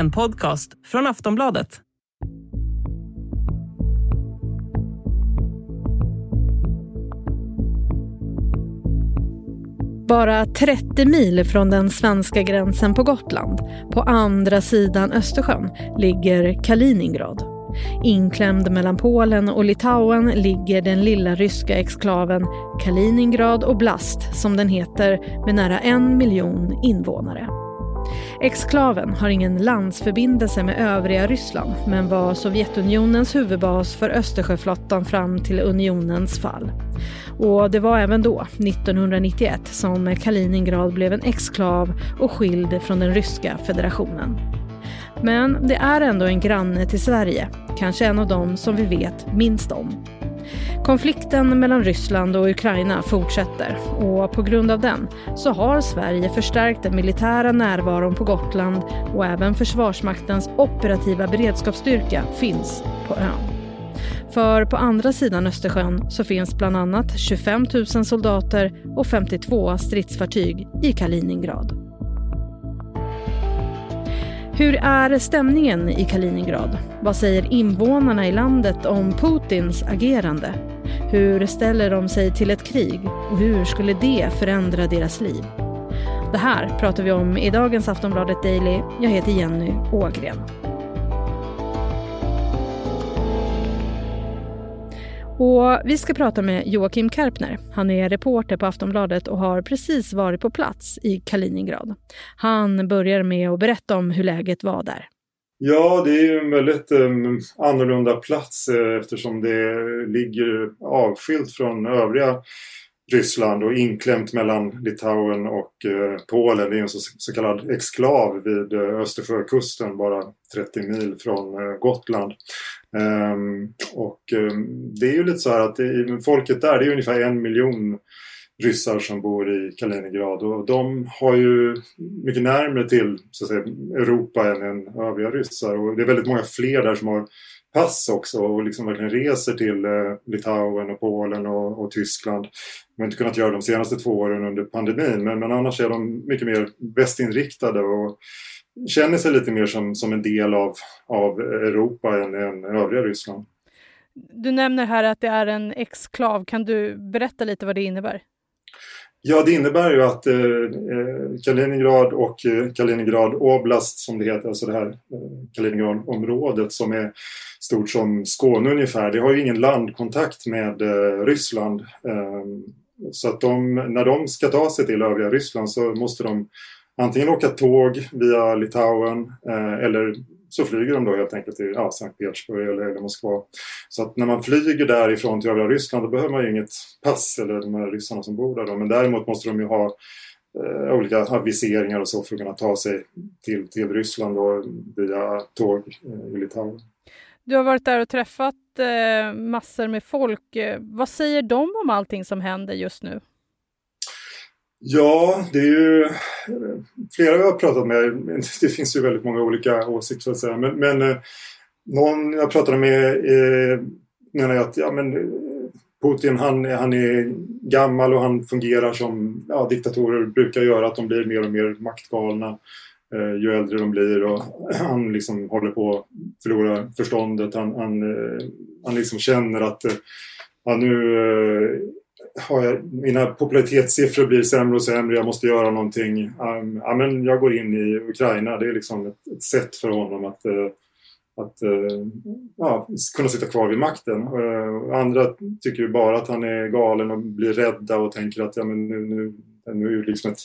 En podcast från Aftonbladet. Bara 30 mil från den svenska gränsen på Gotland, på andra sidan Östersjön, ligger Kaliningrad. Inklämd mellan Polen och Litauen ligger den lilla ryska exklaven Kaliningrad Oblast som den heter med nära en miljon invånare. Exklaven har ingen landsförbindelse med övriga Ryssland men var Sovjetunionens huvudbas för Östersjöflottan fram till unionens fall. Och det var även då, 1991, som Kaliningrad blev en exklav och skild från den ryska federationen. Men det är ändå en granne till Sverige, kanske en av dem som vi vet minst om. Konflikten mellan Ryssland och Ukraina fortsätter och på grund av den så har Sverige förstärkt den militära närvaron på Gotland och även Försvarsmaktens operativa beredskapsstyrka finns på ön. För på andra sidan Östersjön så finns bland annat 25 000 soldater och 52 stridsfartyg i Kaliningrad. Hur är stämningen i Kaliningrad? Vad säger invånarna i landet om Putins agerande? Hur ställer de sig till ett krig och hur skulle det förändra deras liv? Det här pratar vi om i dagens Aftonbladet Daily. Jag heter Jenny Ågren. Och vi ska prata med Joakim Karpner. Han är reporter på Aftonbladet och har precis varit på plats i Kaliningrad. Han börjar med att berätta om hur läget var där. Ja, det är ju en väldigt eh, annorlunda plats eh, eftersom det ligger avskilt från övriga Ryssland och inklämt mellan Litauen och eh, Polen. Det är en så, så kallad exklav vid eh, Östersjökusten, bara 30 mil från eh, Gotland. Ehm, och ehm, det är ju lite så här att det, folket där, det är ungefär en miljon ryssar som bor i Kaliningrad och de har ju mycket närmare till så att säga, Europa än, än övriga ryssar och det är väldigt många fler där som har pass också och liksom verkligen reser till eh, Litauen och Polen och, och Tyskland. De har inte kunnat göra de senaste två åren under pandemin men, men annars är de mycket mer västinriktade och känner sig lite mer som, som en del av, av Europa än, än övriga Ryssland. Du nämner här att det är en exklav. Kan du berätta lite vad det innebär? Ja, det innebär ju att eh, eh, Kaliningrad och eh, Kaliningrad Oblast som det heter, alltså det här eh, Kaliningradområdet som är stort som Skåne ungefär, det har ju ingen landkontakt med eh, Ryssland. Eh, så att de, när de ska ta sig till övriga Ryssland så måste de antingen åka tåg via Litauen eh, eller så flyger de då helt enkelt till ja, Sankt Petersburg eller, eller Moskva. Så att när man flyger därifrån till övriga Ryssland då behöver man ju inget pass eller de här ryssarna som bor där. Då. Men däremot måste de ju ha eh, olika aviseringar och så för att kunna ta sig till, till Ryssland då, via tåg eh, i Litauen. Du har varit där och träffat eh, massor med folk. Eh, vad säger de om allting som händer just nu? Ja, det är ju eh, flera jag har pratat med. Det finns ju väldigt många olika åsikter så att säga. Men, men eh, någon jag pratade med eh, menar att ja, men, eh, Putin han, han är gammal och han fungerar som ja, diktatorer brukar göra. Att de blir mer och mer maktgalna eh, ju äldre de blir. Och han liksom håller på att förlora förståndet. Han, han, eh, han liksom känner att eh, ja, nu eh, har jag, mina popularitetssiffror blir sämre och sämre, jag måste göra någonting. Um, ja, men jag går in i Ukraina, det är liksom ett, ett sätt för honom att, uh, att uh, ja, kunna sitta kvar vid makten. Uh, andra tycker ju bara att han är galen och blir rädda och tänker att ja, men nu, nu, nu är det liksom ett,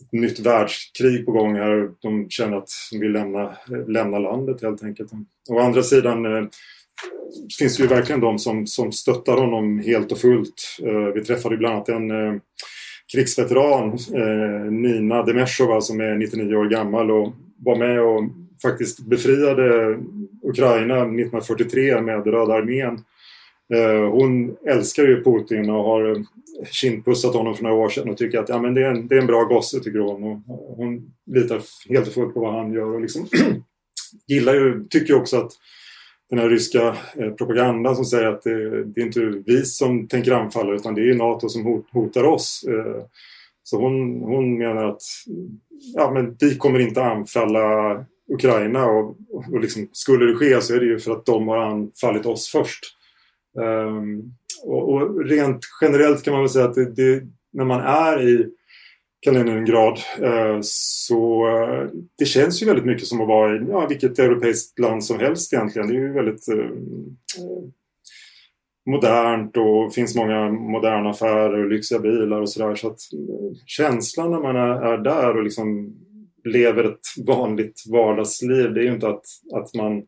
ett nytt världskrig på gång här. De känner att de vill lämna, lämna landet helt enkelt. Å andra sidan finns ju verkligen de som, som stöttar honom helt och fullt. Eh, vi träffade bland annat en eh, krigsveteran, eh, Nina Demeshova, som är 99 år gammal och var med och faktiskt befriade Ukraina 1943 med Röda armén. Eh, hon älskar ju Putin och har eh, kindpussat honom för några år sedan och tycker att ja, men det, är en, det är en bra gosse, tycker hon. Och hon litar helt och fullt på vad han gör och liksom gillar ju, tycker också att den här ryska eh, propagandan som säger att det, det, är inte vi som tänker anfalla utan det är NATO som hotar oss. Eh, så hon, hon menar att ja, men vi kommer inte anfalla Ukraina och, och liksom, skulle det ske så är det ju för att de har anfallit oss först. Um, och, och, rent generellt kan man väl säga att det, det, när man är i Kaliningrad eh, så eh, det känns ju väldigt mycket som att vara i ja, vilket europeiskt land som helst egentligen. Det är ju väldigt eh, modernt och finns många moderna affärer och lyxiga bilar och sådär. Så att känslan när man är, där och liksom lever ett vanligt vardagsliv det är ju inte att, att, man,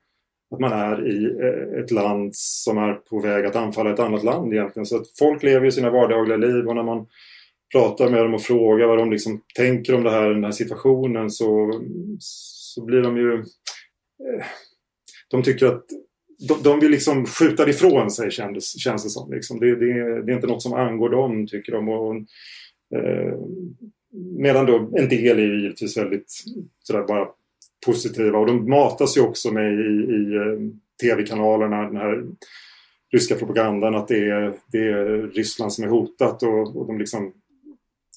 att man är i ett land som är på väg att anfalla ett annat land egentligen. Så att folk lever ju sina vardagliga liv och när man pratar med dem och frågar vad de liksom tänker om det här, den här situationen så, så blir de ju... Eh, de tycker att de, de vill liksom skjuta det ifrån sig känns, känns det som. Liksom. Det, det, det, är inte något som angår dem tycker de. Och, eh, medan då en del är givetvis väldigt sådär bara positiva och de matas ju också med i, i eh, tv-kanalerna den här ryska propagandan att det är, det är Ryssland som är hotat och, och de liksom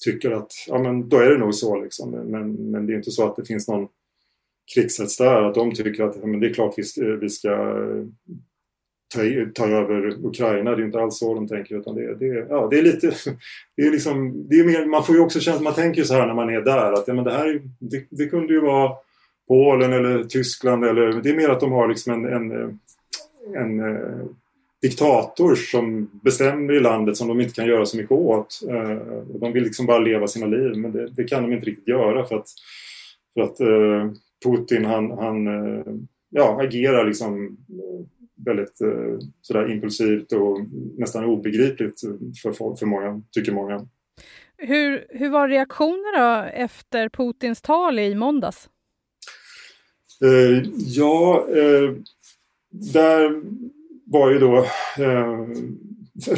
tycker att ja men då är det nog så liksom. Men, men det är inte så att det finns någon krigshets där. Att de tycker att ja, men det är klart vi ska, vi ska ta, ta över Ukraina. Det är inte alls så de tänker utan det, det, ja, det är lite... Det är liksom, det är mer, man får ju också känna, man tänker ju så här när man är där att ja, men det här det, det kunde ju vara Polen eller Tyskland eller det är mer att de har liksom en, en, en, eh, diktator som bestämmer i landet som de inte kan göra så mycket åt. Eh, de vill liksom bara leva sina liv men det, det kan de inte riktigt göra för att, för att eh, Putin han, han ja, agerar liksom väldigt sådär impulsivt och nästan obegripligt för, folk, för många, tycker många. Hur, hur var reaktionerna efter Putins tal i måndags? Eh, ja, eh, där var ju då... Eh,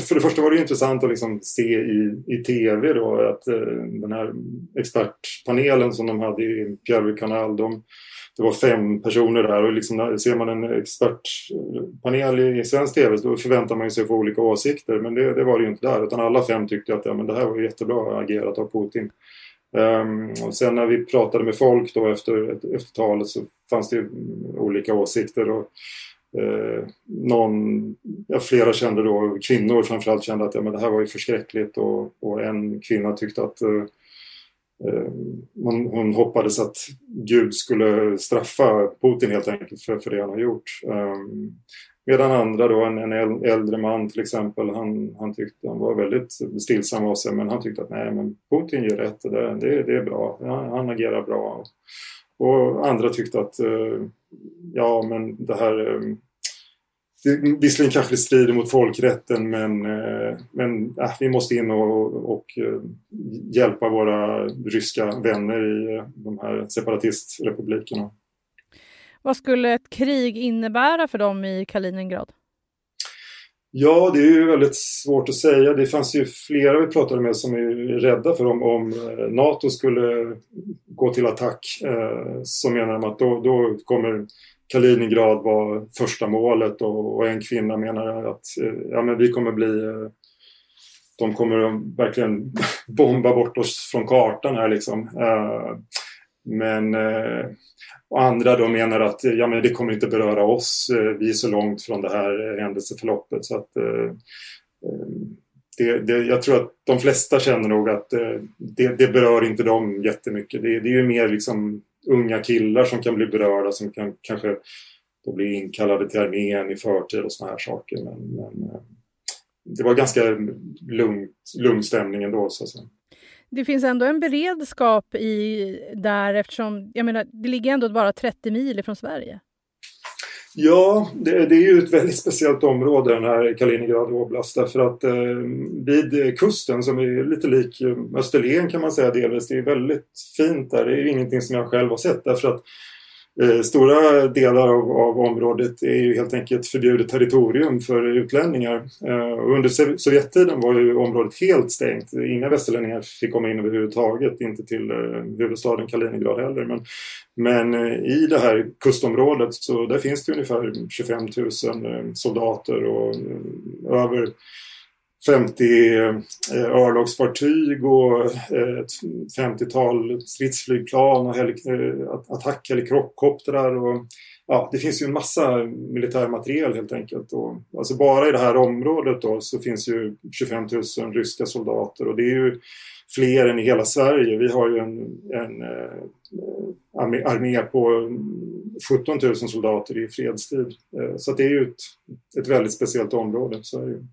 för det första var det intressant att liksom se i, i tv då att eh, den här expertpanelen som de hade i Pierre Canal, de, det var fem personer där och liksom, ser man en expertpanel i, i svensk tv då förväntar man sig få olika åsikter men det, det, var det ju inte där utan alla fem tyckte att ja, men det här var jättebra agerat av Putin. Um, och sen när vi pratade med folk då efter, efter talet så fanns det olika åsikter. Och, eh, någon, ja, flera kände då, kvinnor framförallt kände att ja, men det här var ju förskräckligt och, och en kvinna tyckte att eh, eh man, hon, hoppades att Gud skulle straffa Putin helt enkelt för, för det han har gjort. Um, Medan andra då, en, en äldre man till exempel, han, han tyckte han var väldigt stillsam av sig men han tyckte att nej men Putin gör rätt, det, det, det är bra, han, han agerar bra. Och andra tyckte att eh, ja men det här eh, det, visserligen kanske det strider mot folkrätten men, eh, men äh, vi måste in och, och eh, hjälpa våra ryska vänner i de här separatistrepublikerna. Vad skulle ett krig innebära för dem i Kaliningrad? Ja, det är ju väldigt svårt att säga. Det fanns ju flera vi pratade med som är rädda för om, om eh, NATO skulle gå till attack eh, så menar de att då, då kommer Kaliningrad vara första målet och, och, en kvinna menar att eh, ja, men vi kommer bli eh, de kommer verkligen bomba bort oss från kartan här liksom. Eh, men eh, och andra då menar att ja, men det kommer inte beröra oss. Eh, vi är så långt från det här händelseförloppet. Så att, eh, eh det, det, jag tror att de flesta känner nog att eh, det, det berör inte dem jättemycket. Det, det är ju mer liksom unga killar som kan bli berörda som kan kanske då bli inkallade till armén i förtid och såna här saker. Men, men det var ganska lugnt, lugn stämning ändå så att säga det finns ändå en beredskap i där eftersom jag menar, det ligger ändå bara 30 mil från Sverige. Ja, det, det, är ju ett väldigt speciellt område den här Kaliningrad Oblast därför att eh, vid kusten som är lite lik Österlen kan man säga delvis, det är väldigt fint där. Det är ju ingenting som jag själv har sett därför att Eh, stora delar av, av, området är ju helt enkelt förbjudet territorium för utlänningar. Eh, under Sovjettiden var ju området helt stängt. Inga västerlänningar fick komma in överhuvudtaget, inte till eh, huvudstaden Kaliningrad heller. Men, men eh, i det här kustområdet så där finns det ungefär 25 000 eh, soldater och över 50 eh, örlogsfartyg och eh, ett 50-tal stridsflygplan och eh, attackhelikoptrar. Och, ja, det finns ju en massa militär materiel helt enkelt. Och, alltså bara i det här området då så finns ju 25 000 ryska soldater och det är ju fler än i hela Sverige. Vi har ju en, en eh, armé på 17 000 soldater i fredstid. Eh, så det är ju ett, ett väldigt speciellt område. Så är det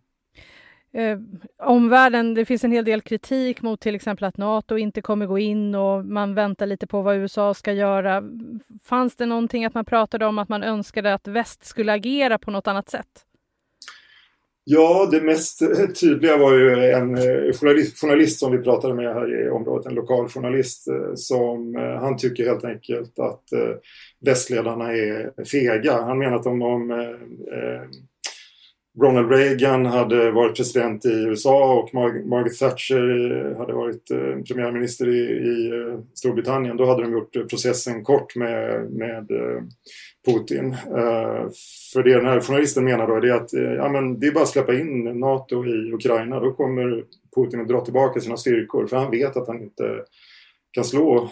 Eh, omvärlden, det finns en hel del kritik mot till exempel att Nato inte kommer gå in och man väntar lite på vad USA ska göra. Fanns det någonting att man pratade om att man önskade att väst skulle agera på något annat sätt? Ja, det mest tydliga var ju en eh, journalist, journalist som vi pratade med här i området, en lokal journalist eh, som eh, han tycker helt enkelt att västledarna är fega. Han menar att om, de Ronald Reagan hade varit president i USA och Margaret Thatcher hade varit eh, premiärminister i, i eh, Storbritannien. Då hade de gjort eh, processen kort med, med Putin. Eh, för det den här journalisten menar då är att ja, men det är bara att släppa in NATO i Ukraina. Då kommer Putin att dra tillbaka sina styrkor för han vet att han inte kan slå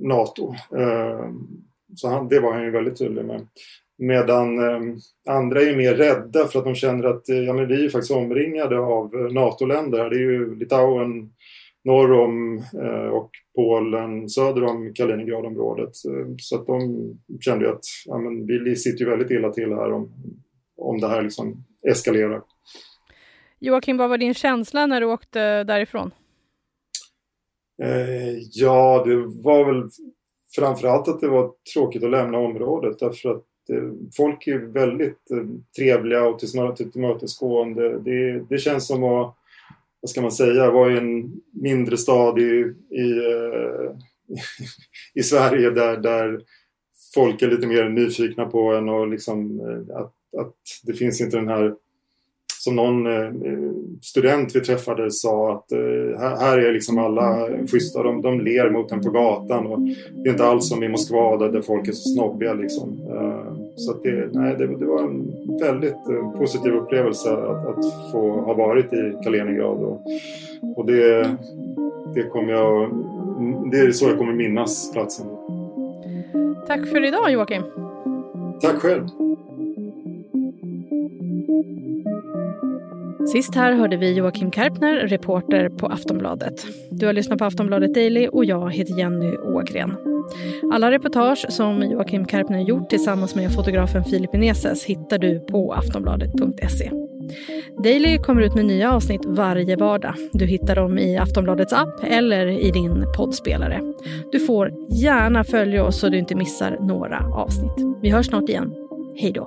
NATO så han, det var han ju väldigt tydlig med. Medan andra är mer rädda för att de känner att ja, men vi är faktiskt omringade av NATO-länder. Det är ju Litauen, norr om eh, och Polen söder om Kaliningradområdet. Eh, så att de kände ju att ja, men vi sitter ju väldigt illa till här om, om det här liksom eskalerar. Joakim, vad var din känsla när du åkte därifrån? Eh, ja, det var väl framförallt att det var tråkigt att lämna området därför att eh, folk är väldigt eh, trevliga och tillmötesgående. Det, det känns som att vad ska man säga, vara i en mindre stad i, i, eh, i Sverige där, där folk är lite mer nyfikna på en och liksom att, att det finns inte den här som någon eh, student vi träffade sa att här är liksom alla schyssta, de, de ler mot en på gatan och det är inte alls som i Moskva där, där folk är så snobbiga liksom. Så det, nej, det, det, var en väldigt eh, positiv upplevelse att, att, få ha varit i Kaliningrad. Och, och det, det, kommer jag, det är så jag kommer minnas platsen. Tack för idag Joakim. Tack själv. Sist här hörde vi Joakim Karpner, reporter på Aftonbladet. Du har lyssnat på Aftonbladet Daily och jag heter Jenny Ågren. Alla reportage som Joakim Karpner gjort tillsammans med fotografen Filip Ineses hittar du på aftonbladet.se. Daily kommer ut med nya avsnitt varje vardag. Du hittar dem i Aftonbladets app eller i din poddspelare. Du får gärna följa oss så du inte missar några avsnitt. Vi hörs snart igen. Hej då!